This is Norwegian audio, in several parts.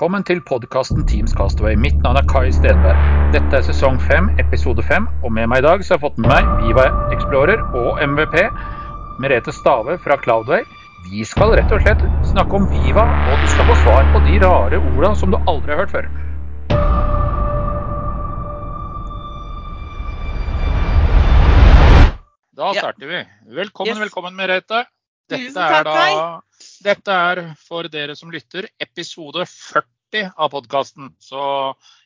Velkommen til podkasten Teams Castaway. Mitt navn er Kai Stenberg. Dette er sesong 5, episode 5, og med meg i dag så har jeg fått med meg Viva Explorer og MVP, Merete Stave fra Cloudway. Vi skal rett og slett snakke om Viva, og du skal få svar på de rare orda som du aldri har hørt før. Da Ja. starter vi. Velkommen, Yes. velkommen, Merete. Dette er da. Dette er for dere som lytter, episode 40 av podkasten. Så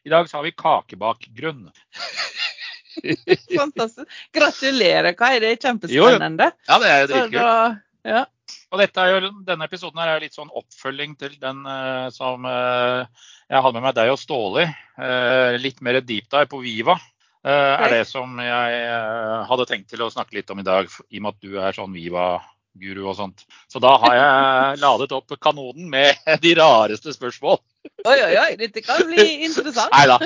i dag så har vi kakebakgrunn. Fantastisk. Gratulerer, Kai. Det er kjempespennende. jo. Ja, det er dritkult. ja. Og jo, denne episoden er litt sånn oppfølging til den uh, som uh, jeg hadde med meg deg og Ståle i. Uh, litt mer deep dive på Viva. eh, er det som jeg eh, hadde tenkt til å snakke litt om i dag, i og med at du er sånn Viva-guru og sånt. Så da har jeg ladet opp kanonen med de rareste spørsmål. Oi, oi, oi. Dette kan bli interessant. Nei da,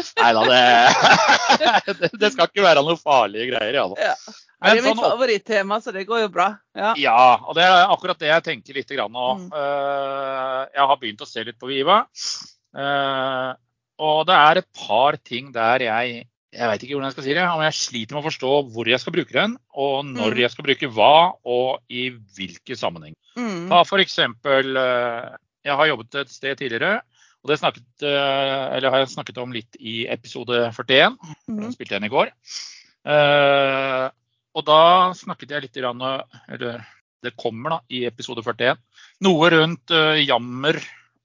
det, det, det skal ikke være noe farlige greier. Ja. Ja. Men det er mitt sånn favorittema, så det går jo bra. Ja. Ja, og det er akkurat det jeg tenker litt nå. Mm. Eh, jeg har begynt å se litt på Viva. Eh, og det er et par ting der jeg jeg vet ikke hvordan jeg skal si det, om jeg sliter med å forstå hvor jeg skal bruke den, og når Mm. jeg skal bruke hva, og i hvilken sammenheng. Mm. Ta for eksempel, eh, Jeg har jobbet et sted tidligere, og det snakket, eh, eller har jeg snakket om litt i episode 41. Mm. Den spilte jeg inn i går. Eh, og da snakket jeg litt Eller det kommer da i episode 41. Noe rundt jammer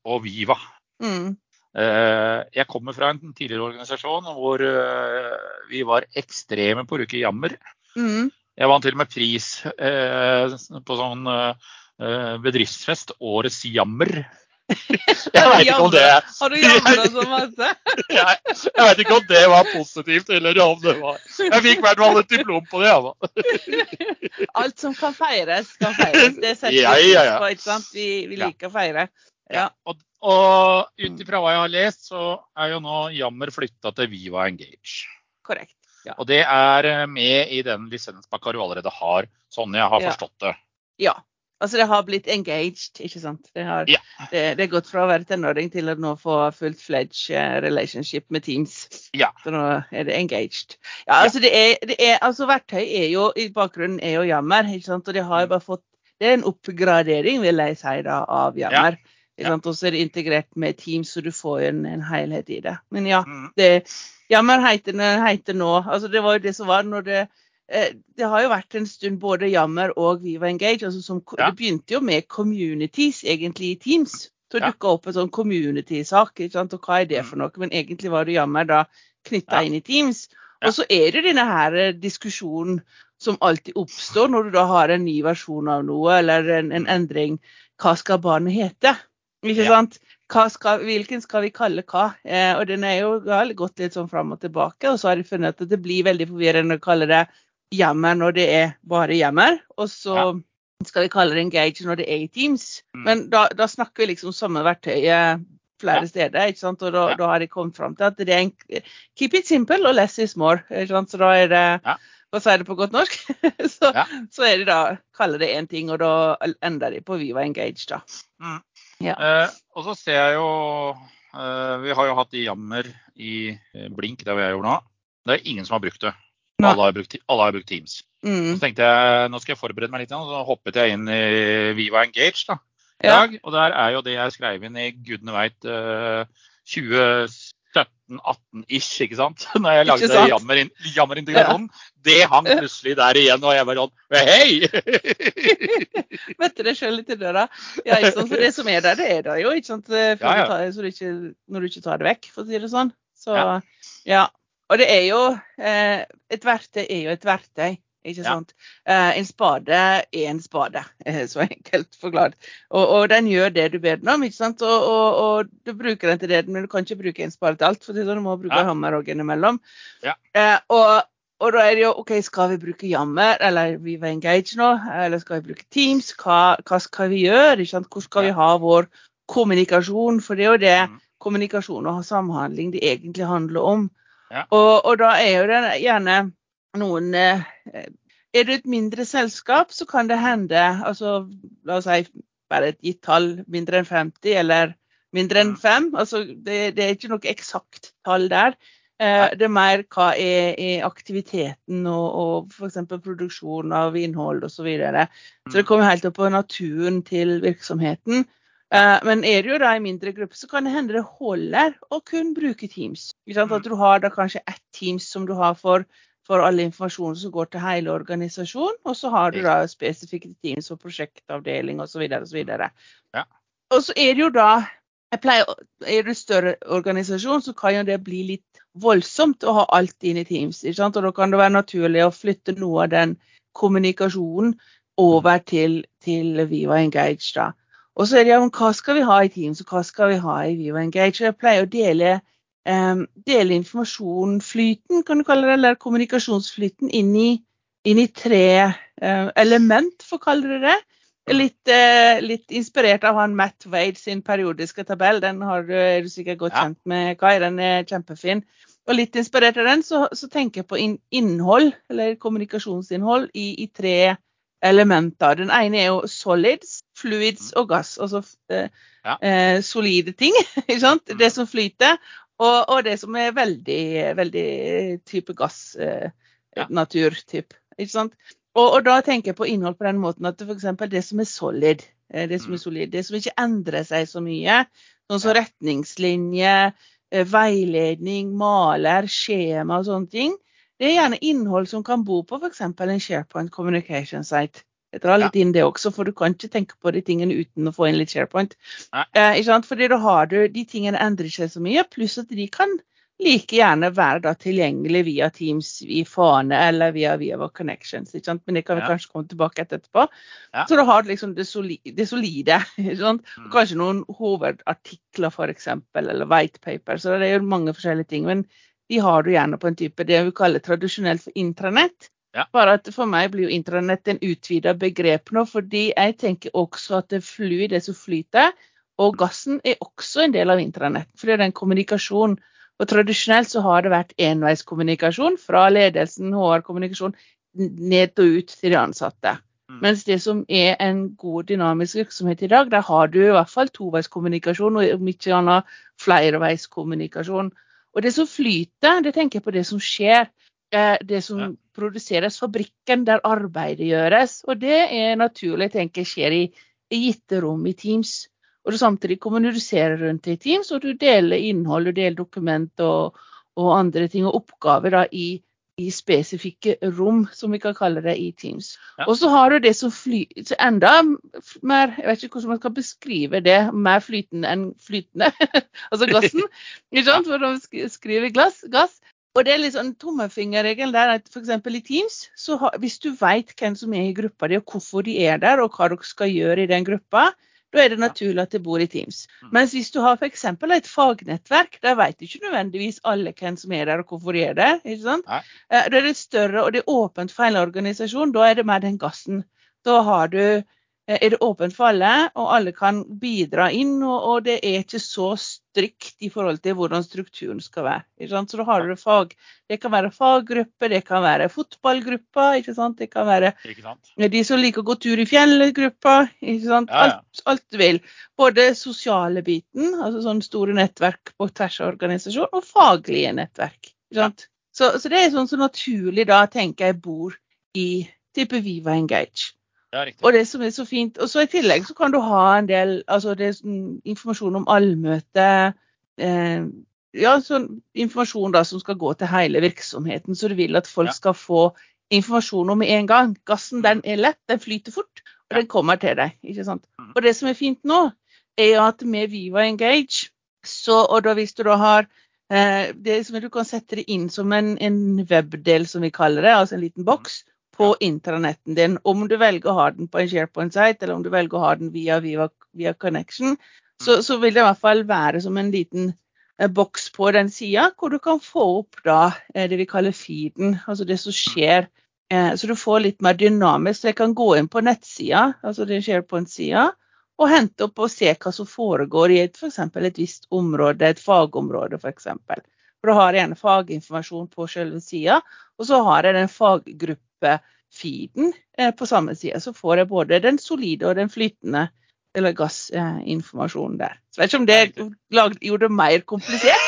og Viva. Mm. Eh, jeg kommer fra en tidligere organisasjon hvor eh, vi var ekstreme på å bruke jammer. Mm. Jeg vant til og med pris eh, på sånn bedriftsfest. Årets jammer. Jeg vet ikke om det Har du jamra så masse? jeg, jeg vet ikke om det var positivt, eller om det var Jeg fikk i hvert fall et diplom på det. Da. Alt som kan feires, kan feires. Det setter vi ja, ja, ja. på, ikke sant? Vi, vi liker å feire. Ja. Og, og ut ifra hva jeg har lest, så er jo nå Jammer flytta til Viva Engage. Korrekt. Ja. Og det er eh, med i den lisenspakka du allerede har, sånn jeg har Ja. forstått det. ja. Altså, det har blitt engaged, ikke sant. Det har, Ja. det, det gått fra å være tenåring til å nå få fullt fledged eh, relationship med Teams. Ja. Så nå er det engaged. Ja, altså det er, det er altså verktøy er jo i bakgrunnen er jo Jammer, ikke sant. Og det har Mm. bare fått Det er en oppgradering, vil jeg si, da, av Jammer. Ikke Ja. Og så er det integrert med Teams, så du får en, en helhet i det. Men ja, Mm. det Jammer heter, nå Altså det var jo det som var når det eh, det har jo vært en stund både Jammer og Viva Engage. altså som, Ja. Det begynte jo med communities egentlig i Teams. Så Ja. dukka opp en sånn community-sak. Og hva er det for noe? Men egentlig var det Jammer da knytta Ja. inn i Teams. Og så er det denne her eh, diskusjonen som alltid oppstår når du da har en ny versjon av noe, eller en, en endring. Hva skal barnet hete? Ikke Ja. sant? Hva skal, hvilken skal vi kalle hva? Eh, og den er jo gått litt sånn fram og tilbake, og så har jeg funnet at det blir veldig forvirrende å kalle det jammer når det er bare jammer, og så skal vi kalle det engage når det er i Teams. Mm. Men da, da snakker vi liksom samme verktøyet flere Ja. steder, ikke sant? og da, Ja. da har de kommet fram til at det er en, keep it simple og less is more. Ikke sant? Så da er det Ja. For å si det på godt norsk, så, Ja. så er det da kaller det én ting, og da ender de på Viva Engage, da. Mm. Ja. Eh, og så ser jeg jo eh, Vi har jo hatt i Jammer i eh, Blink, det hvor jeg gjorde nå. Det er ingen som har brukt det. Alle har brukt, alle har brukt Teams. Mm. Så tenkte jeg nå skal jeg forberede meg litt, og så hoppet jeg inn i Viva Engage da, Ja. dag. Og der er jo det jeg skrev inn i gudene veit uh, 2017-18-ish, ikke sant? Når jeg lagde jammer, jammer jammerintegrasjonen. Det hang plutselig der igjen, og jeg bare sånn Hei! Møtte deg sjøl litt i døra. Ja, ikke sant? For det som er der, det er der jo, ikke sant? Ja, ja. Du tar, ikke, når du ikke tar det vekk, for å si det sånn. Så Ja. ja. Og det er jo eh, Et verktøy er jo et verktøy. Ikke Ja. sant? Eh, en spade er en spade, eh, så enkelt forklart. Og, og den gjør det du ber den om, ikke sant? Og, og, og du bruker den til det, men du kan ikke bruke en spade til alt, for sånn, du må bruke Ja. hammer òg innimellom. Ja. Eh, og, da er det jo OK, skal vi bruke Jammer eller vi var engaged nå? Eller skal vi bruke Teams? Hva, hva skal vi gjøre? Ikke sant? Hvor skal vi ha vår kommunikasjon? For det er jo det Mm. kommunikasjon og samhandling det egentlig handler om. Ja. Og, og da er jo det gjerne noen eh, Er du et mindre selskap, så kan det hende altså La oss si bare et gitt tall, mindre enn 50, eller mindre enn 5. Altså, det, det er ikke noe eksakt tall der. Eh, det er mer hva er, er aktiviteten og, og f.eks. produksjon av innhold osv. Så, videre. så det kommer helt opp på naturen til virksomheten. Eh, men er det jo da i mindre grupper, så kan det hende det holder å kun bruke Teams. At du har da kanskje ett Teams som du har for, for all informasjon som går til hele organisasjonen, og så har du da spesifikke Teams for prosjektavdeling osv. osv. Ja. Og så er det jo da pleier, Er det større organisasjon, så kan jo det bli litt voldsomt å ha alt inn i Teams. Ikke sant? Og da kan det være naturlig å flytte noe av den kommunikasjonen over til, til Viva Engage. da. Og så er det ja, hva skal vi ha i Teams, og hva skal vi ha i Viva Engage? Jeg pleier å dele, dele informasjonsflyten, kan du kalle det, eller kommunikasjonsflyten, inn i, inn i tre uh, element, for å kalle det det. Litt, eh, litt, inspirert av han Matt Wade sin periodiske tabell. Den har du, er du sikkert godt kjent med, Kai. Den er kjempefin. Og litt inspirert av den, så, så tenker jeg på innhold, eller kommunikasjonsinnhold, i, i, tre elementer. Den ene er jo solids, fluids og gass. Altså eh, ja. eh, solide ting. sant? Det mm. som flyter. Og, og, det som er veldig, veldig type gass. Eh, ja. Naturtyp. Ikke sant? Og, og, da tenker jeg på innhold på den måten at f.eks. det som er solid, eh, det som er mm. solid, det som ikke endrer seg så mye, sånn som retningslinjer, eh, veiledning, maler, skjema og sånne ting, det er gjerne innhold som kan bo på f.eks. en SharePoint Communication Site. Jeg litt litt inn det også, for du kan ikke tenke på de tingene uten å få inn litt SharePoint. Eh, ikke sant? Fordi da har du, De tingene endrer seg så mye, pluss at de kan like gjerne være da tilgjengelig via Teams i Fane eller via Viva Connections. Men det kan vi ja. kanskje komme tilbake til etterpå. Ja. Så du har liksom det, solide. Det solide mm. Kanskje noen hovedartikler f.eks. eller whitepaper. Så det er jo mange forskjellige ting. Men de har du gjerne på en type det vi kaller tradisjonelt for intranett. Ja. Bare at For meg blir jo intranett en utvida begrep nå, fordi jeg tenker også at det flyr, det som flyter. Og gassen er også en del av intranett. For det er den kommunikasjonen og Tradisjonelt så har det vært enveiskommunikasjon fra ledelsen, HR-kommunikasjon, ned og ut til de ansatte. Mm. Mens det som er en god dynamisk virksomhet i dag, der har du i hvert fall toveiskommunikasjon, og om ikke annet flereveiskommunikasjon. Og det som flyter, det tenker jeg på det som skjer. Eh, det som ja. produseres, fabrikken der arbeidet gjøres. Og det er naturlig, tenker jeg skjer i, i gitte rom i Teams og du samtidig kommuniserer rundt i Teams, og du deler innhold, du deler dokument og, og andre ting og oppgaver da, i, i, spesifikke rom, som vi kan kalle det i Teams. Ja. Og så har du det som flyter enda mer Jeg vet ikke hvordan man skal beskrive det, mer flytende enn flytende. altså gassen. ikke sant? For å skriver glass, gass. Og det er litt sånn tommefingerregelen der at f.eks. i Teams, så ha, hvis du vet hvem som er i gruppa di, og hvorfor de er der, og hva dere skal gjøre i den gruppa, da er det naturlig at det bor i Teams. Mm. Mens hvis du har f.eks. et fagnettverk, der vet ikke nødvendigvis alle hvem som er der og hvorfor de er der. ikke sant? Nei. Eh, da er det større og det er åpent for hele organisasjonen. Da er det mer den gassen. Da har du er det åpent for alle, og alle kan bidra inn. Og, og det er ikke så strikt i forhold til hvordan strukturen skal være. Så da har du fag, Det kan være faggrupper, det kan være fotballgrupper, ikke sant? det kan være de som liker å gå tur i ja. alt, alt, du vil. Både sosiale biten, altså sånne store nettverk på tvers av organisasjon, og faglige nettverk. Så, så, det er sånn så naturlig da, tenker jeg, bor i type Viva Engage. Ja, og det som er så fint, og så I tillegg så kan du ha en del altså det er sånn informasjon om allmøte. Eh, ja, sånn informasjon da som skal gå til hele virksomheten, så du vil at folk ja. skal få informasjon om med en gang. Gassen den er lett, den flyter fort, og ja. den kommer til deg. ikke sant? Mm. Og Det som er fint nå, er at med Viva Engage, så, og da hvis du da har eh, det som Du kan sette det inn som en, en webdel, som vi kaller det, altså en liten boks på intranetten din. Om du velger å ha den på en SharePoint-site, eller om du velger å ha den via, via, via Connection, så, så, vil det i hvert fall være som en liten eh, boks på den sida, hvor du kan få opp da eh, det vi kaller feeden, altså det som skjer. Eh, så du får litt mer dynamisk. Så jeg kan gå inn på nettsida, altså det SharePoint-sida, og hente opp og se hva som foregår i f.eks. et visst område, et fagområde f.eks. For, da har jeg gjerne faginformasjon på selve sida, og så har jeg den faggruppe feeden eh, på samme side, så får jeg både den solide og den flytende eller gassinformasjonen der. Så jeg vet ikke om det lag, gjorde det mer komplisert.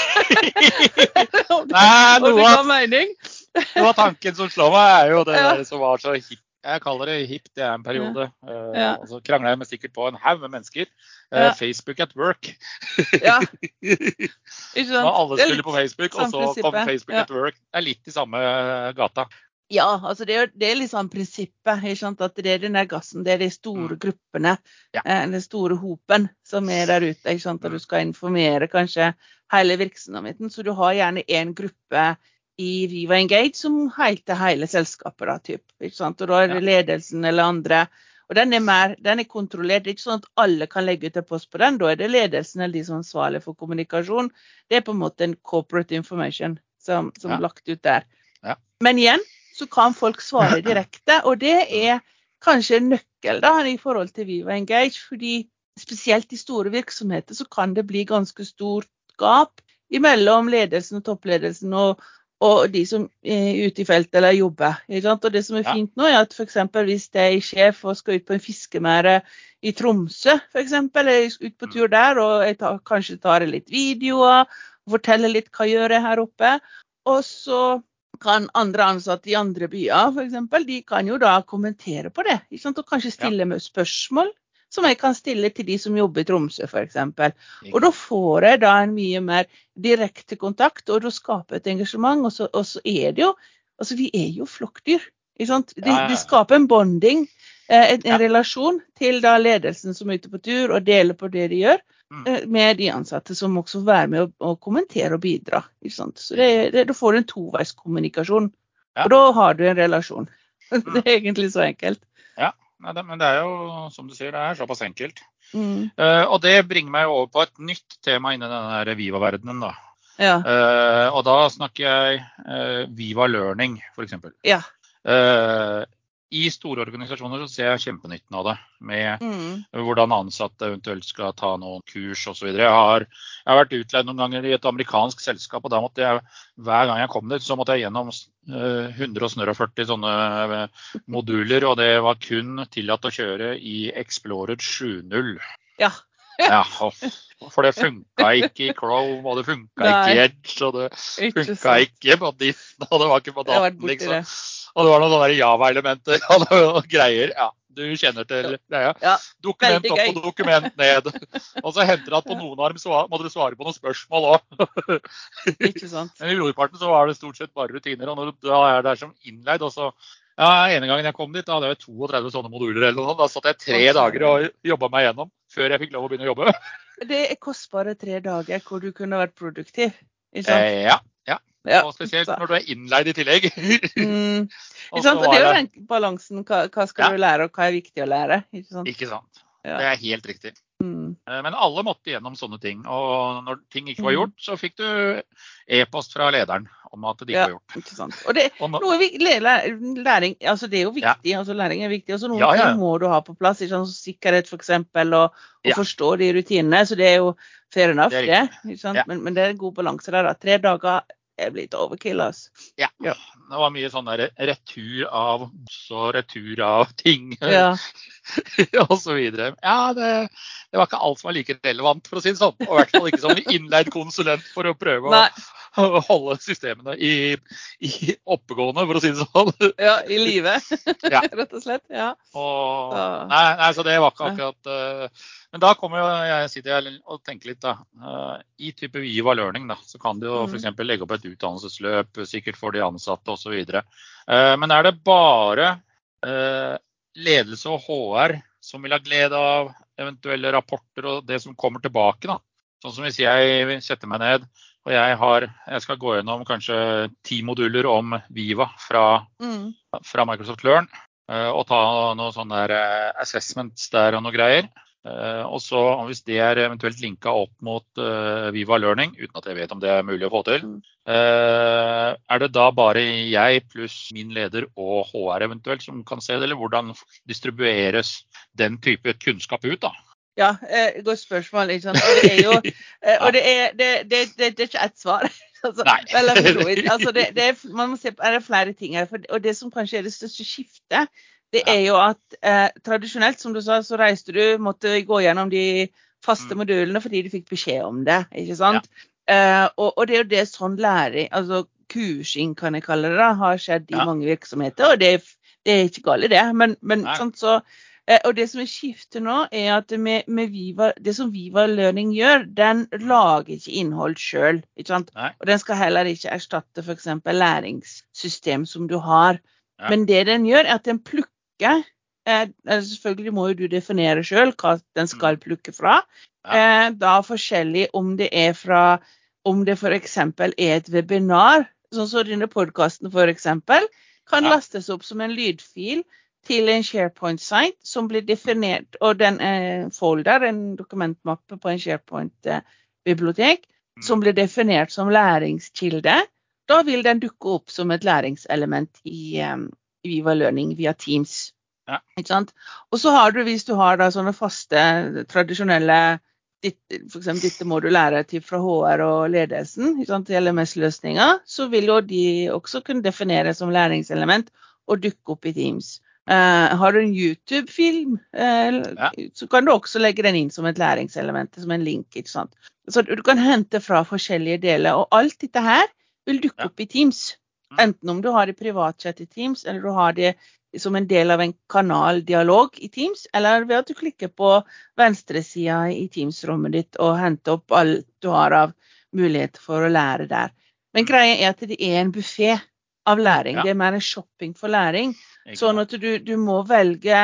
om det, Nei, om det noe ga mening. noe av tanken som slår meg, er jo det Ja. som var så hipt. Jeg kaller det hipt, det er en periode. Ja. Ja. Og så krangla jeg med sikkert på en haug med mennesker. Eh, Ja. Facebook at work. Ja, ikke sant? Når alle skulle på Facebook, og så kom. Facebook at work. Det er litt i samme gata. Ja, altså det er, det er liksom prinsippet. Ikke sant? At det er den der gassen, det er de store gruppene, Ja. eh, den store hopen som er der ute. Ikke sant? Og du skal informere kanskje hele virksomheten. Så du har gjerne én gruppe i Viva Engage som heter hele selskapet. Da, typ? Og da er det ledelsen eller andre. Og den er, mer, den er kontrollert. Det er ikke sånn at alle kan legge ut en post på den. Da er det ledelsen eller de som er ansvarlig for kommunikasjon. Det er på en måte en corporate information som, som Ja. er lagt ut der. Ja. Men igjen så kan folk svare direkte, og det er kanskje en nøkkel da, i forhold til Viva Engage. fordi spesielt i store virksomheter så kan det bli ganske stort gap mellom ledelsen og toppledelsen og, og de som er ute i feltet eller jobber. Og det som er fint nå, er at f.eks. hvis jeg er sjef og skal ut på en fiskemære i Tromsø, f.eks., eller ut på tur der, og jeg tar, kanskje tar litt videoer forteller litt hva jeg gjør her oppe, og så kan andre ansatte i andre byer eksempel, de kan jo da kommentere på det. Og kanskje stille med spørsmål som jeg kan stille til de som jobber i Tromsø f.eks. Og da får jeg da en mye mer direkte kontakt, og da skaper et engasjement. Og så, og så er det jo Altså, vi er jo flokkdyr. Ikke sant? De, Ja, ja, ja. de skaper en bonding, eh, en, en Ja. relasjon til da ledelsen som er ute på tur og deler på det de gjør, Mm. eh, med de ansatte som også får være med å kommentere og bidra. Ikke sant? Så det, det, da får du en toveiskommunikasjon, Ja. og da har du en relasjon. Det er egentlig så enkelt. Nei, men det er jo, som du sier, det er såpass enkelt. Mm. Uh, og det bringer meg over på et nytt tema innen denne Viva-verdenen. da. Ja. Uh, og da snakker jeg uh, Viva Learning, f.eks. ja. Uh, I store organisasjoner så ser jeg kjempenytten av det. Med Mm. hvordan ansatte eventuelt skal ta noen kurs osv. Jeg, har- jeg har vært utleid noen ganger i et amerikansk selskap, og da måtte jeg hver gang jeg kom dit, så måtte jeg gjennom eh, 140 sånne eh, moduler, og det var kun tillatt å kjøre i Explorer 7.0 ja. Ja, for det funka ikke i Chrome, og det funka ikke i Edge, og det funka ikke på Diff, og det var ikke på daten, liksom. Og det var noen Java-elementer og noen greier. Ja, du kjenner til greia. Ja, Dokument opp og dokument ned. Og så henter det at på noen arm så må dere svare på noen spørsmål òg. Men i brorparten så var det stort sett bare rutiner. Og når du da er der som innleid, og så ja, ene gangen jeg kom dit, da hadde jeg 32 sånne moduler eller noe. Da satt jeg tre dager og jobba meg gjennom før jeg fikk lov å begynne å jobbe. Det er kostbare tre dager hvor du kunne vært produktiv. Ikke sant? Eh, ja, ja. Ja, Og spesielt når du er innleid i tillegg. Mm, ikke sant? det er jo den balansen. Hva, hva skal Ja. du lære, og hva er viktig å lære? Ikke sant? Ikke sant. Ja. Det er helt riktig. Mm. Eh, Men alle måtte gjennom sånne ting. Og når ting ikke var Mm. gjort, så fikk du e-post fra lederen om at det ikke Ja. var gjort. Ikke sant? Og det, noe læ- læring, altså det er jo Ja. viktig. altså Læring er viktig. Altså Noen Ja, ja. ting må du ha på plass. Ikke sant? Sikkerhet f.eks. Og, og Ja. forstå de rutinene. Så det er jo fair enough, Det det. Ja. Men, men det er en god balanse der. da. Tre dager er blitt overkill. altså. ja. Ja. Det var mye sånn der retur av så retur av ting Ja. og så videre. Ja, det, det var ikke alt som var like relevant, for å si det sånn. Og i hvert fall ikke som innleid konsulent for å prøve å, å holde systemene i, i oppegående, for å si det sånn. ja, i live, Ja. rett og slett. Ja. Og, nei, nei, så det var ikke akkurat eh, Men da kommer jo jeg sitter og tenker litt, da. Eh, I type Viva Learning da, så kan du jo Mm. f.eks. legge opp et utdannelsesløp, sikkert for de ansatte osv. Uh, men er det bare eh, ledelse og HR som vil ha glede av eventuelle rapporter og det som kommer tilbake? da? Sånn som hvis jeg setter meg ned og jeg, har, jeg skal gå gjennom kanskje ti moduler om Viva fra Mm. fra Microsoft Learn eh, og ta noen sånne eh, assessments der og noe greier. Eh, Og så Hvis det er eventuelt linka opp mot eh, Viva Learning, uten at jeg vet om det er mulig å få til, Mm. eh, er det da bare jeg pluss min leder og HR eventuelt som kan se det, eller hvordan distribueres den type kunnskap ut? da? Ja, eh, godt spørsmål. ikke sant? Og det er jo og det er, det, det, det, er ikke ett svar. altså, Nei. Altså, det, det er, man må se på er det flere ting her. Og det som kanskje er det største skiftet det er jo at eh, tradisjonelt, som du sa, så reiste du, måtte gå gjennom de faste Mm. modulene fordi du fikk beskjed om det. ikke sant? Eh, og, og det er jo det sånn læring, altså kursing kan jeg kalle det, da, har skjedd i mange virksomheter. Og det, det er ikke galt, det. Men, men Nei. så eh, Og det som er skiftet nå, er at med, med Viva, det som Viva Learning gjør, den lager ikke innhold sjøl. Og den skal heller ikke erstatte f.eks. læringssystem som du har. Ja. Men det den gjør, er at den plukker eh, altså Selvfølgelig må jo du definere sjøl hva den skal plukke fra. Eh, da forskjellig om det er fra om det f.eks. er et webinar, sånn som denne podkasten f.eks., kan lastes opp som en lydfil til en SharePoint-site som blir definert, og den eh, folder, en dokumentmappe på en SharePoint-bibliotek, Mm. som blir definert som læringskilde, da vil den dukke opp som et læringselement i, eh, i Viva Learning via Teams. Ja. Ikke sant? Og så har du, hvis du har da sånne faste, tradisjonelle F.eks. dette må du lære til fra HR og ledelsen, ikke sant, til LMS-løsninger, så vil jo de også kunne defineres som læringselement og dukke opp i Teams. Uh, har du en YouTube-film, uh, Ja. så kan du også legge den inn som et læringselement, som en link. ikke sant? Så du kan hente fra forskjellige deler. Og alt dette her vil dukke Ja. opp i Teams. Mm. Enten om du har det privatchat i Teams, eller du har det som en del av en kanaldialog i Teams, eller ved at du klikker på venstresida i Teams-rommet ditt og henter opp alt du har av muligheter for å lære der. Men greia er at det er en buffé av læring. Ja. Det er mer en shopping for læring. Ikke Sånn at du, du må velge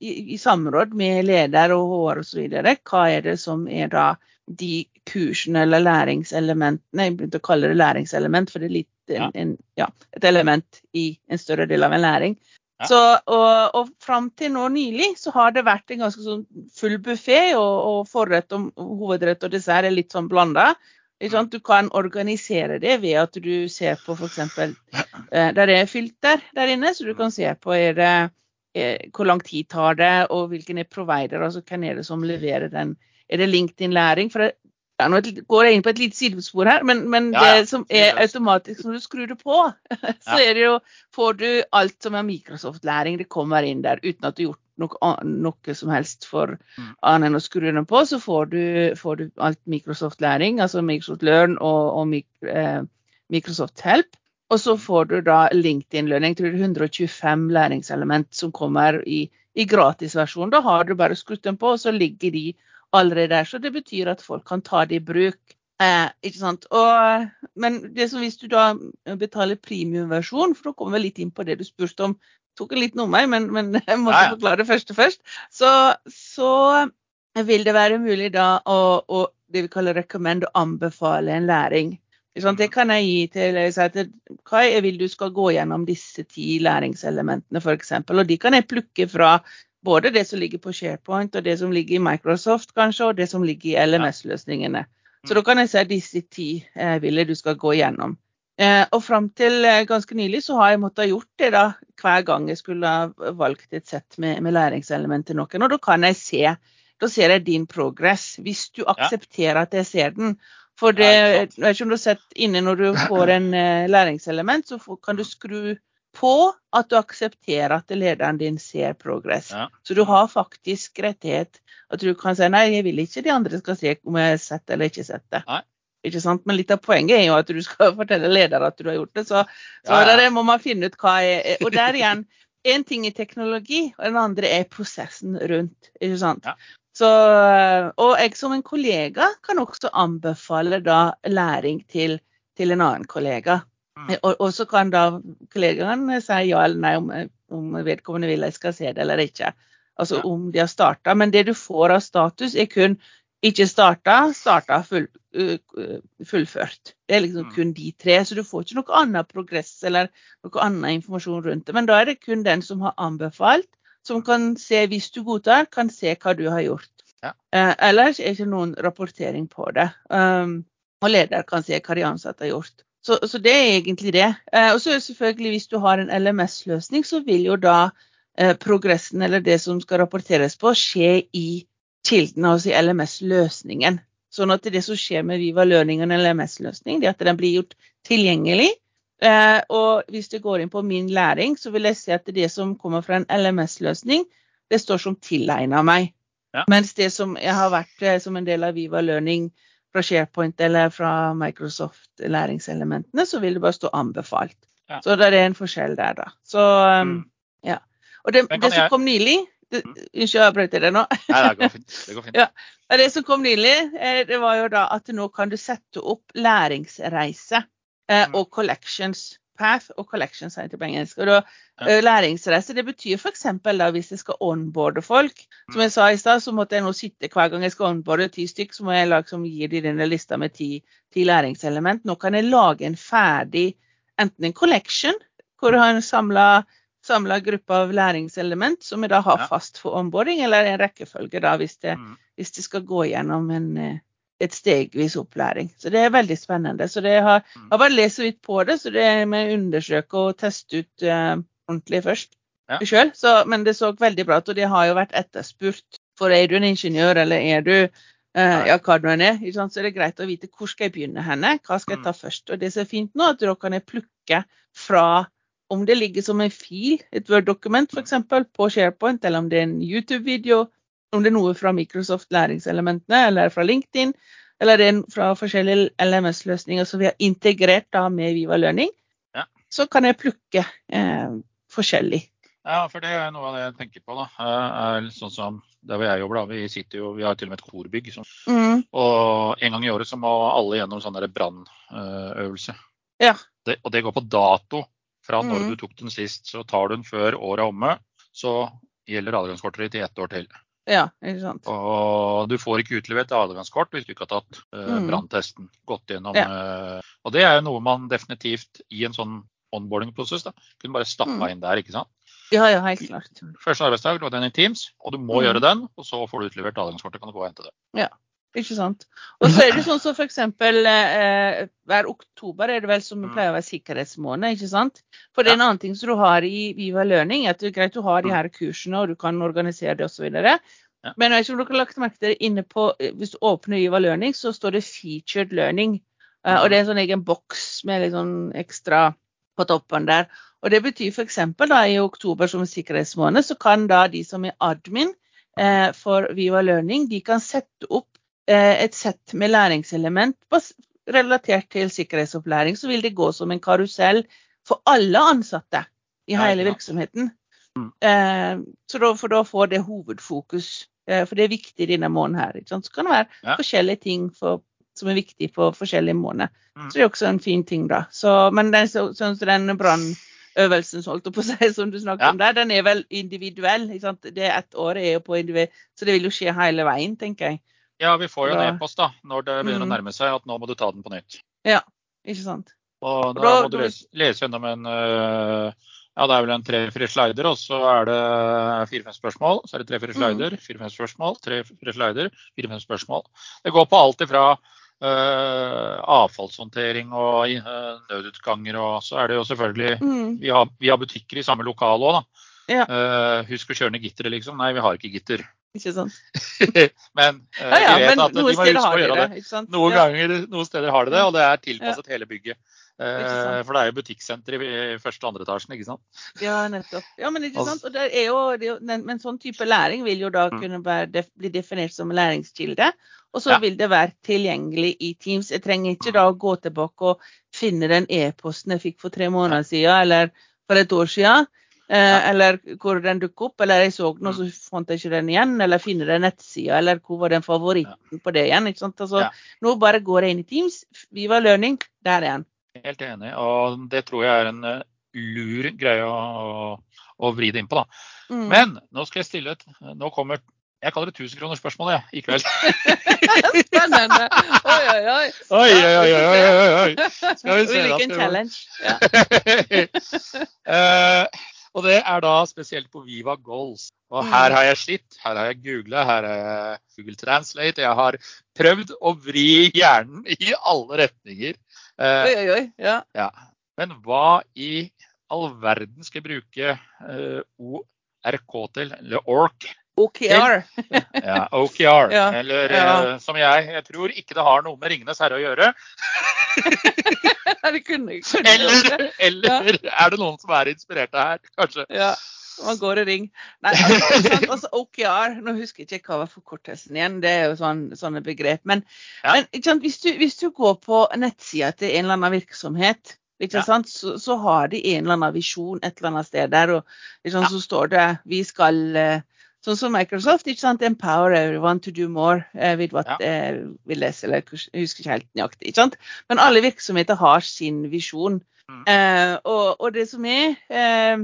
i, i samråd med leder og HR osv. Hva er det som er da de kursene eller læringselementene Jeg begynte å kalle det læringselement, for det er litt en, Ja. en, ja, et element i en større del av en læring. Ja. Så, og, og fram til nå nylig så har det vært en ganske sånn full buffé, og, og forrett og hovedrett og dessert er litt sånn blanda. Du kan organisere det ved at du ser på f.eks. Eh, der er filter der inne, så du kan se på er det, er, hvor lang tid tar det, og hvilken er provider, altså hvem er det som leverer den. Er det LinkedIn-læring? For nå går jeg inn på et lite sidespor her, men, men Ja, ja. det som er automatisk når du skrur det på, så er det jo, får du alt som er Microsoft-læring. Det kommer inn der uten at du har gjort noe, noe som helst for Mm. annet enn å skru den på. Så får du, får du alt Microsoft-læring, altså Microsoft Learn og, og eh, Microsoft Help. Og så får du da LinkedIn-lønning. Jeg tror det er 125 læringselement som kommer i, i gratisversjon. Da har du bare skrudd den på, og så ligger de allerede der. Så det betyr at folk kan ta det i bruk. Eh, ikke sant? Og, men det som hvis du da betaler premiumversjon, for da kommer vi litt inn på det du spurte om, tok en liten omvei, men, men jeg måtte Ja, ja. forklare det første først, så, så vil det være mulig da å, å det vi kaller recommend, å anbefale en læring. Det kan jeg gi til jeg sier til Kai, jeg vil du skal gå gjennom disse ti læringselementene f.eks. Og de kan jeg plukke fra både det som ligger på SharePoint, og det som ligger i Microsoft kanskje, og det som ligger i LMS-løsningene. Så da kan jeg si disse ti eh, ville du skal gå gjennom. Eh, og fram til eh, ganske nylig så har jeg måttet ha gjort det da hver gang jeg skulle ha valgt et sett med, med læringselement til noen. Og da kan jeg se da ser jeg din progress, hvis du aksepterer at jeg ser den. For det, jeg vet ikke om du har sett inne når du får en eh, læringselement, så får, kan du skru på at du aksepterer at lederen din ser progress. Ja. Så du har faktisk rettighet at du kan si nei, jeg vil ikke de andre skal se om jeg har sett det eller ikke sett det. Nei. Ikke sant? Men litt av poenget er jo at du skal fortelle leder at du har gjort det. Så, så Ja, ja. der må man finne ut hva er Og der igjen, én ting er teknologi, og den andre er prosessen rundt. ikke sant? Ja. Så, og jeg som en kollega kan også anbefale da læring til, til en annen kollega. Mm. Og, og så kan da kollegaen si ja eller nei om, om vedkommende vil jeg skal se det eller ikke. Altså Ja. om de har starta. Men det du får av status, er kun ikke starta, starta full, fullført. Det er liksom Mm. kun de tre. Så du får ikke noe annet progress eller noe annen informasjon rundt det. Men da er det kun den som har anbefalt, som kan se, hvis du godtar, kan se hva du har gjort. Ja. Eh, ellers er ikke noen rapportering på det. Um, og leder kan se hva de ansatte har gjort. Så, så det er egentlig det. Eh, og så er det selvfølgelig hvis du har en LMS-løsning, så vil jo da eh, progressen eller det som skal rapporteres på, skje i kilden, altså i LMS-løsningen. Sånn at det som skjer med Viva Learning og en LMS-løsning, det er at den blir gjort tilgjengelig Eh, og hvis du går inn på min læring, så vil jeg si at det som kommer fra en LMS-løsning, det står som tilegna meg. Ja. Mens det som jeg har vært eh, som en del av Viva Learning fra SharePoint eller fra Microsoft læringselementene, så vil det bare stå anbefalt. Ja. Så det er en forskjell der, da. Så um, Mm. ja. Og det, det som jeg- kom nylig det, Mm. Unnskyld, jeg avbrøt deg nå. Nei, det går fint. Det går fint. Ja. Ja, Det som kom nylig, eh, det var jo da at nå kan du sette opp læringsreise eh, Mm. og collections. Path og collection center det på engelsk. Og da, Ja. eh, Læringsreise det betyr f.eks. hvis jeg skal onboarde folk. Som jeg sa i stad, så måtte jeg nå sitte hver gang jeg skal onboarde ti stykk, så må jeg liksom gi dem denne lista med ti, ti læringselement. Nå kan jeg lage en ferdig enten en collection, hvor du har en samla samla gruppe av læringselement som jeg da har fast for onboarding, eller en rekkefølge da, hvis det, Mm. hvis det skal gå gjennom en, eh, et stegvis opplæring. Så det er veldig spennende. Så det har, Mm. har bare lest så vidt på det, så det må jeg undersøke og teste ut uh, ordentlig først Ja. selv. Så, men det så veldig bra ut, og det har jo vært etterspurt. For er du en ingeniør, eller er du uh, ja, hva du er, så er det greit å vite hvor skal jeg begynne henne, hva skal jeg ta først. Og det som er fint nå, at da kan plukke fra om det ligger som en fil, et Word-dokument f.eks. på SharePoint, eller om det er en YouTube-video, om det er noe fra Microsoft læringselementene eller fra LinkedIn, eller er fra forskjellige LMS-løsninger som vi har integrert da med Viva Learning, Ja. så kan jeg plukke eh, forskjellig. Ja, for det er noe av det jeg tenker på. da. Eh, Er sånn som Der hvor jeg jobber, da. Vi sitter jo, vi har til og med et korbygg. Sånn. Mm, Og en gang i året så må alle gjennom sånn brannøvelse. Ja. Det, og det går på dato fra når Mm. du tok den sist. Så tar du den før året er omme, så gjelder adgangskortet ditt i ett år til. Ja, ikke sant. Og du får ikke utlevert adgangskort hvis du ikke har tatt uh, Mm. branntesten. Gått gjennom. Ja. uh, og det er jo noe man definitivt i en sånn onboarding-prosess da, kunne bare stappa Mm. inn der. ikke sant? Ja, ja, helt klart. Første arbeidsdag lå den i Teams, og du må Mm. gjøre den. Og så får du utlevert adgangskortet, kan du gå og hente det. Ikke sant. Og så er det sånn som for eksempel eh, hver oktober er det vel som Mm. pleier å være sikkerhetsmåned, ikke sant. For det er en annen ting som du har i Viva Learning, at det er greit du har de Mm. her kursene og du kan organisere det osv. Ja. Men jeg vet ikke om dere har lagt merke til det inne på eh, Hvis du åpner Viva Learning, så står det 'featured learning'. Eh, og det er en sånn egen boks med litt sånn ekstra på toppen der. Og det betyr f.eks. da i oktober som sikkerhetsmåned, så kan da de som er admin eh, for Viva Learning, de kan sette opp et sett med læringselement relatert til sikkerhetsopplæring. Så vil det gå som en karusell for alle ansatte i hele virksomheten. Mm. Eh, for da får det hovedfokus. Eh, for det er viktig denne måneden her. Så kan det være forskjellige ting for, som er viktig på forskjellige måneder. Mm. Så det er også en fin ting, da. Så, men den, så, så den brannøvelsen si, som du snakket om der, den er vel individuell. Det ett år er jo på individ, så det vil jo skje hele veien, tenker jeg. Ja, vi får jo en e-post da, når det begynner Mm. å nærme seg at nå må du ta den på nytt. Ja, Ikke sant? Og da, må du lese, lese gjennom en øh, ja, det er vel en tre-fire slider, og så er det fire-fem spørsmål. Så er det tre-fire Mm. slider, fire-fem spørsmål, tre-fire slider, fire-fem spørsmål. Det går på alt ifra uh, avfallshåndtering og uh, nødutganger, og så er det jo selvfølgelig Mm. Vi har, vi har butikker i samme lokale òg, da. Ja. Uh, husk å kjøre ned gitteret, liksom. Nei, vi har ikke gitter. Ikke sant? men uh, Ja, ja, vi vet men at de må huske å gjøre det. det. Noen ganger, noen steder har de det, og det er tilpasset hele bygget. Uh, for det er jo butikksenter i første og andre etasjen, ikke sant. Ja, nettopp. Ja, men ikke sant? Jo, det jo, men sånn type læring vil jo da Mm. kunne være, bli definert som læringskilde. Og så vil det være tilgjengelig i Teams. Jeg trenger ikke da å gå tilbake og finne den e-posten jeg fikk for tre måneder siden, eller for et år siden. Eh, Eller hvor den dukker opp, eller jeg så den og så fant jeg ikke den igjen. Eller finner den nettsida, eller hvor var den favoritten på det igjen. ikke sant? Altså, Ja. Nå bare går jeg inn i Teams, Viva Learning, der er den. Helt enig. Og det tror jeg er en eh, lur greie å, å vri det inn på, da. Mm. Men nå skal jeg stille et Nå kommer Jeg kaller det 1000-kronersspørsmålet, jeg, i kveld. Spennende. Oi, oi, oi. Oi, oi, oi, oi, oi. Skal vi se, skal challenge. Ja. Eh, og det er da spesielt på Viva Goals. Og Mm. her har jeg slitt, her har jeg googla, her har jeg Google Translate. Jeg har prøvd å vri hjernen i alle retninger. Eh, Oi, oi, oi. Ja. ja. Men hva i all verden skal jeg bruke eh, ORK til? Eller ORK? OKR. Ja, OKR. Ja, Eller ja. eh, som jeg Jeg tror ikke det har noe med 'Ringenes herre' å gjøre. det kunne, kunne Eller, eller er det noen som er inspirerte her, kanskje? Ja, man går i ring. Nei, altså, altså OKR, nå husker jeg ikke hva var forkortelsen igjen, det er jo sånn, sånne begrep. Men, Ja. men sant, hvis, du, hvis du går på nettsida til en eller annen virksomhet, Ja. så, så har de en eller annen visjon et eller annet sted der, og liksom, Ja. så står det vi skal eh, Sånn som Microsoft, ikke sant, empower everyone to do more eh, what Ja. eh, we less, eller husker ikke helt nøyaktig. ikke sant? Men alle virksomheter har sin visjon. Mm. Eh, og, og det som er eh,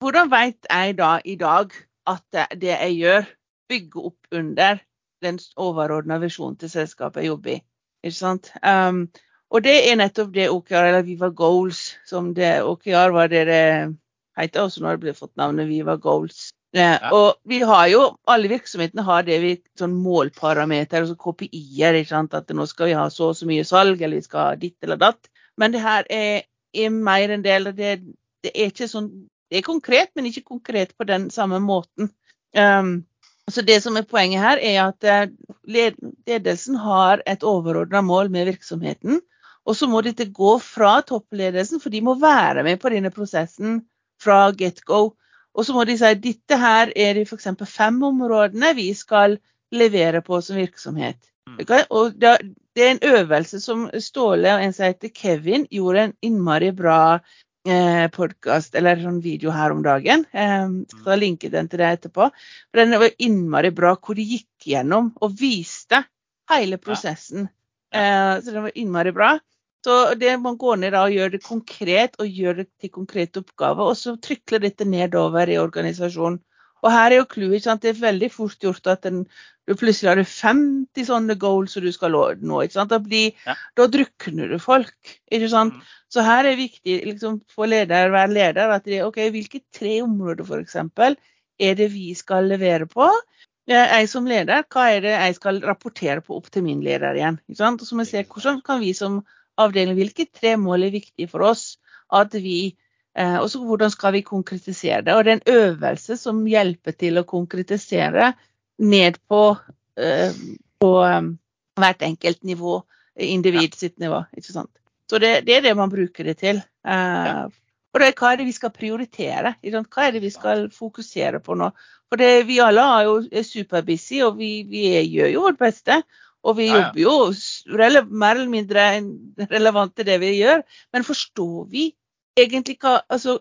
Hvordan vet jeg da i dag at det, det jeg gjør, bygger opp under den overordna visjonen til selskapet jeg jobber i? Ikke sant? Um, og det er nettopp det OKR, eller Viva Goals, som det OKR var det det heter, også når det ble fått navnet Viva Goals. Eh, Og vi har jo, alle virksomhetene har det vi sånn målparameter, altså KPI-er. ikke sant? At nå skal vi ha så og så mye salg, eller vi skal ha ditt eller datt. Men det her er, er mer en del det Det er ikke sånn Det er konkret, men ikke konkret på den samme måten. Um, så det som er Poenget her er at eh, ledelsen har et overordna mål med virksomheten. Og så må dette gå fra toppledelsen, for de må være med på denne prosessen fra get go. Og så må de si dette her er de f.eks. fem områdene vi skal levere på som virksomhet. Okay? Og det, er en øvelse som Ståle og en som heter Kevin gjorde en innmari bra eh, podkast eller sånn video her om dagen. Eh, skal ta linke den til deg etterpå. For den var innmari bra hvor de gikk gjennom og viste hele prosessen. Eh, så den var innmari bra. Så det man går ned da og gjør det konkret, og gjør det til konkrete oppgaver, og så trykler dette nedover i organisasjonen. Og her er jo clouet. Det er veldig fort gjort at den, du plutselig har 50 sånne goals som du skal nå. Da, blir, Ja. da drukner du folk. ikke sant? Mm. Så her er det viktig liksom, for leder, hver leder at de, ok, hvilke tre områder for eksempel, er det vi skal levere på? Jeg som leder, hva er det jeg skal rapportere på opp til min leder igjen? ikke sant? Og så må vi se hvordan kan vi som avdeling, hvilke tre mål er viktige for oss at vi eh, Og så hvordan skal vi konkretisere det? Og det er en øvelse som hjelper til å konkretisere ned på, eh, på eh, hvert enkelt nivå, individ sitt nivå. ikke sant? Så det, det er det man bruker det til. Eh, Og det er hva er det vi skal prioritere? Hva er det vi skal fokusere på nå? For det, vi alle er jo er superbusy, og vi, vi gjør jo vårt beste. Og vi Ja, ja. jobber jo mer eller mindre relevant til det vi gjør. Men forstår vi egentlig hva Altså,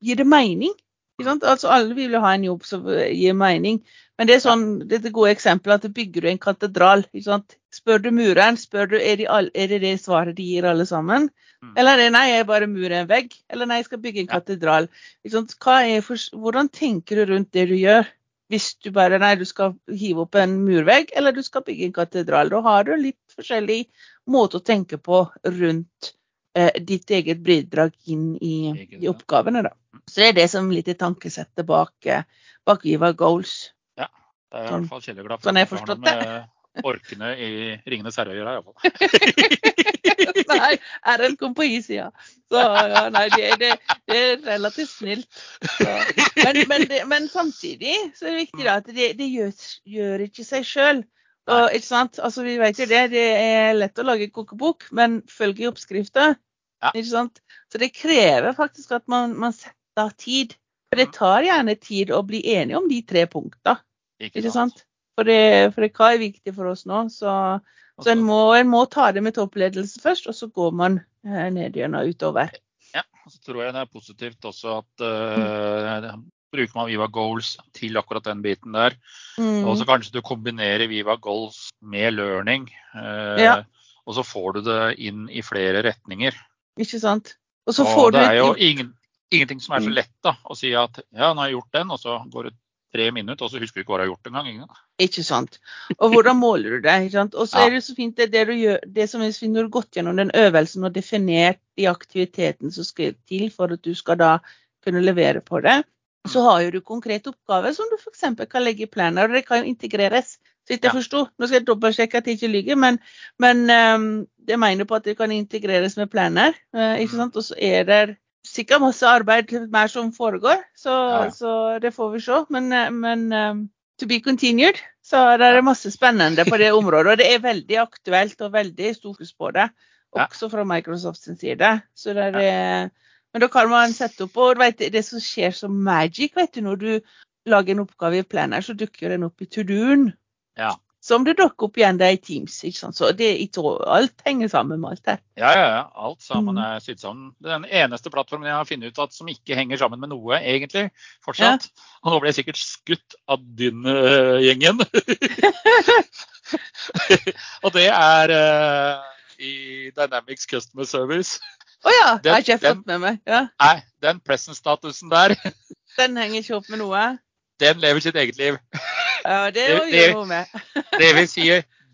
gir det mening? Altså, alle vil jo ha en jobb som eh, gir mening. Men det er sånn, dette gode et godt eksempel at bygger du en katedral. Spør du mureren, spør du, er, de all, er det det svaret de gir alle sammen? Mm. Eller er det nei, jeg bare murer en vegg? Eller nei, jeg skal bygge en Ja. katedral. Hvordan tenker du rundt det du gjør? Hvis du bare nei, du skal hive opp en murvegg, eller du skal bygge en katedral. Da har du litt forskjellig måte å tenke på rundt eh, ditt eget bidrag inn i, i oppgavene. Da. Så det er det som litt er tankesettet bak, eh, bak Viva Goals. Det er i Sånn- hvert fall Kjell glad for. sånn sånn jeg har noe med Orkene i Ringenes herre å gjøre, iallfall. nei, kom på is, ja. Så ja, nei, det, det, det er relativt snilt. Men, men, det, men samtidig så er det viktig da, at det, det gjør, gjør ikke seg sjøl. Ikke sant? Altså, vi vet jo det, det er lett å lage kokebok, men følge oppskrifta. Ja. Ikke sant? Så det krever faktisk at man, man setter av tid. For det tar gjerne tid å bli enige om de tre punktene. Ikke sant? For det, for det hva er viktig for oss nå. Så, så en, må, en må ta det med toppledelse først, og så går man eh, ned gjennom utover. Ja, og så tror jeg det er positivt også at uh, bruker man Viva Goals til akkurat den biten der. Mm. Og så kanskje du kombinerer Viva Goals med learning. Uh, Ja. Og så får du det inn i flere retninger. Ikke sant? Og så og du det er jo ingen, ingenting som er så Mm. lett da, å si at ja, nå har jeg gjort den, og så går det tre minutter, og så husker du ikke hva du har gjort engang. Ingen. Ikke sant. Og hvordan måler du det? ikke sant? Og så Ja. er det så fint det, det du gjør, det som er så fint når du har gått gjennom den øvelsen og definert de aktivitetene som skal til for at du skal da kunne levere på det, så har jo du konkrete oppgaver som du f.eks. kan legge i planer, og det kan jo integreres. Så vidt jeg Ja. forsto. Nå skal jeg dobbeltsjekke at jeg ikke lyver, men, men um, det mener på at det kan integreres med planer. Uh, ikke Mm. sant? Og så er det sikkert masse arbeid mer som foregår, så, Ja, så det får vi se. Men, eh, men um, to be continued. Så det er masse spennende på det området. Og det er veldig aktuelt og veldig fokus på det. Også fra Microsoft sin side. Så det er, Men da kan man sette opp og vet, Det som skjer som magic, vet du, når du lager en oppgave i Planner, så dukker den opp i to-doen. Ja. Som det dukker opp igjen der i Teams. ikke sant? Så det, jeg tror alt henger sammen med alt her. Ja, ja, ja. Alt sammen Mm. er sydd sammen. Den eneste plattformen jeg har funnet ut at som ikke henger sammen med noe, egentlig, fortsatt. Og nå ble jeg sikkert skutt av din øh, gjengen. og det er uh, i Dynamics Customer Service. Å ja! Den- har ikke jeg fått med meg. Ja, Nei, den present-statusen der, Den henger ikke opp med noe. Den lever sitt eget liv. Ja, det Det- må vi med. Det vil si,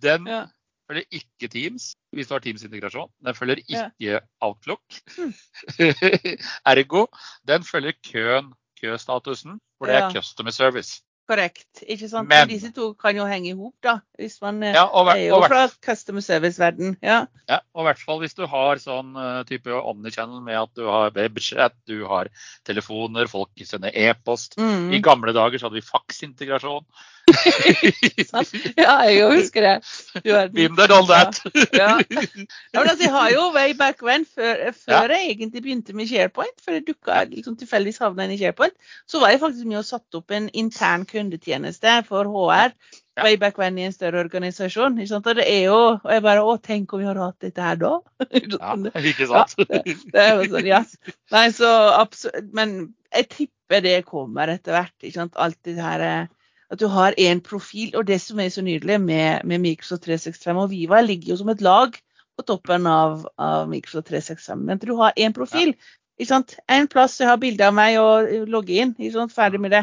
den Ja. følger ikke Teams, hvis du har Teams-integrasjon. Den følger Ja. ikke Outlook. Hmm. Ergo, den følger køen, køstatusen, for det er Ja. customer service. Korrekt. ikke sant? Men- Disse to kan jo henge i hop, da. Hvis man eh, Ja, og, er jo og, fra customer service-verden. Ja. ja, og i hvert fall hvis du har sånn eh, type omnichannel med at du har webchat, du har telefoner, folk sender e-post. Mm. I gamle dager så hadde vi faksintegrasjon. Ja, jeg husker det. Been there, done that. Ja. Ja, men altså, jeg har jo way back when, før, før jeg egentlig begynte med SharePoint, før jeg dukka liksom, tilfeldigvis havna inn i SharePoint, så var jeg faktisk med og satte opp en intern kundetjeneste for HR. Ja. Way back when i en større organisasjon. Ikke sant? Og det er jo Og jeg bare Å, tenk om vi hadde hatt dette her da? Ja, ikke Ja, sant? det er jo sånn, ja. Nei, så absolutt Men jeg tipper det kommer etter hvert. ikke sant? Alt det her eh, At du har én profil. Og det som er så nydelig med, med Microsoft 365 og Viva, ligger jo som et lag på toppen av, av Microsoft 365. Men du har én profil. ikke sant? En plass jeg har bilde av meg og logge inn. ikke sant? Ferdig med det.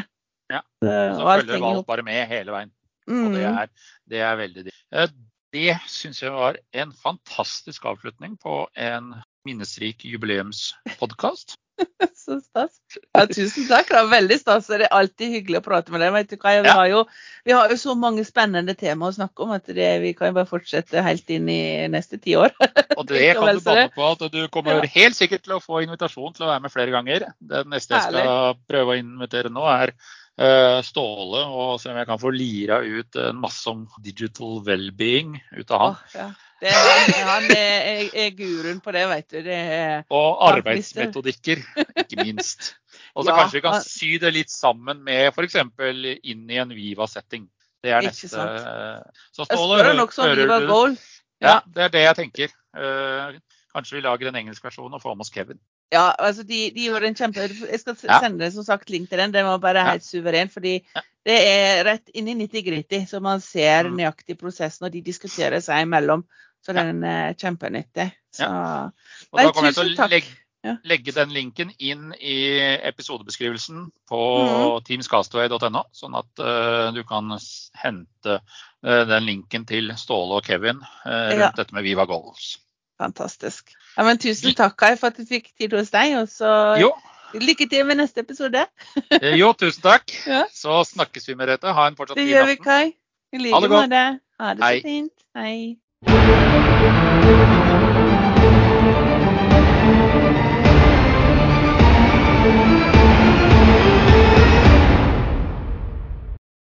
Ja. Så, følger henger alt bare med hele veien. Og Mm. det er, det er veldig digg. Det syns jeg var en fantastisk avslutning på en minnesrik jubileumspodkast. Så stas. Ja, tusen takk. Det er veldig stas. Det er alltid hyggelig å prate med deg. Vet du hva? Vi, har jo, vi har jo så mange spennende tema å snakke om at det, vi kan jo bare fortsette helt inn i neste tiår. Og det kan du banne på at du kommer Ja. helt sikkert til å få invitasjon til å være med flere ganger. Det neste jeg skal prøve å invitere nå, er Ståle, og se om jeg kan få lira ut en masse om digital well-being ut av han. Ja. det er, han er, er, guruen på det, vet du. Det Og arbeidsmetodikker, ikke minst. Og så Ja, kanskje vi kan sy det litt sammen med f.eks. inn i en Viva-setting. Det er neste. Så Ståle, om hører Viva du- Goal. Ja, Ja. det er det jeg tenker. Eh, kanskje vi lager en engelsk versjon og får med oss Kevin. Ja, altså de, de gjorde en kjempe... Jeg skal sende Ja. som sagt link til den. Den var bare Ja. helt suveren. Fordi det er rett inn i nitty-gritty, så man ser Mm. nøyaktig prosessen, og de diskuterer seg imellom. Så den er kjempenyttig. Så Og da kommer jeg til å legge, Ja. legge den linken inn i episodebeskrivelsen på mm. teamscastaway.no, sånn at uh, du kan hente uh, den linken til Ståle og Kevin uh, rundt Ja. dette med Viva Goals. fantastisk. Ja, men tusen takk Kai, for at du fikk tid hos deg. Og så Jo, lykke til med neste episode. eh, jo tusen takk. Ja. Så snakkes vi, Merete. Ha en fortsatt Det gjør vi. Kai. I like måte. Ha det så fint. Hei.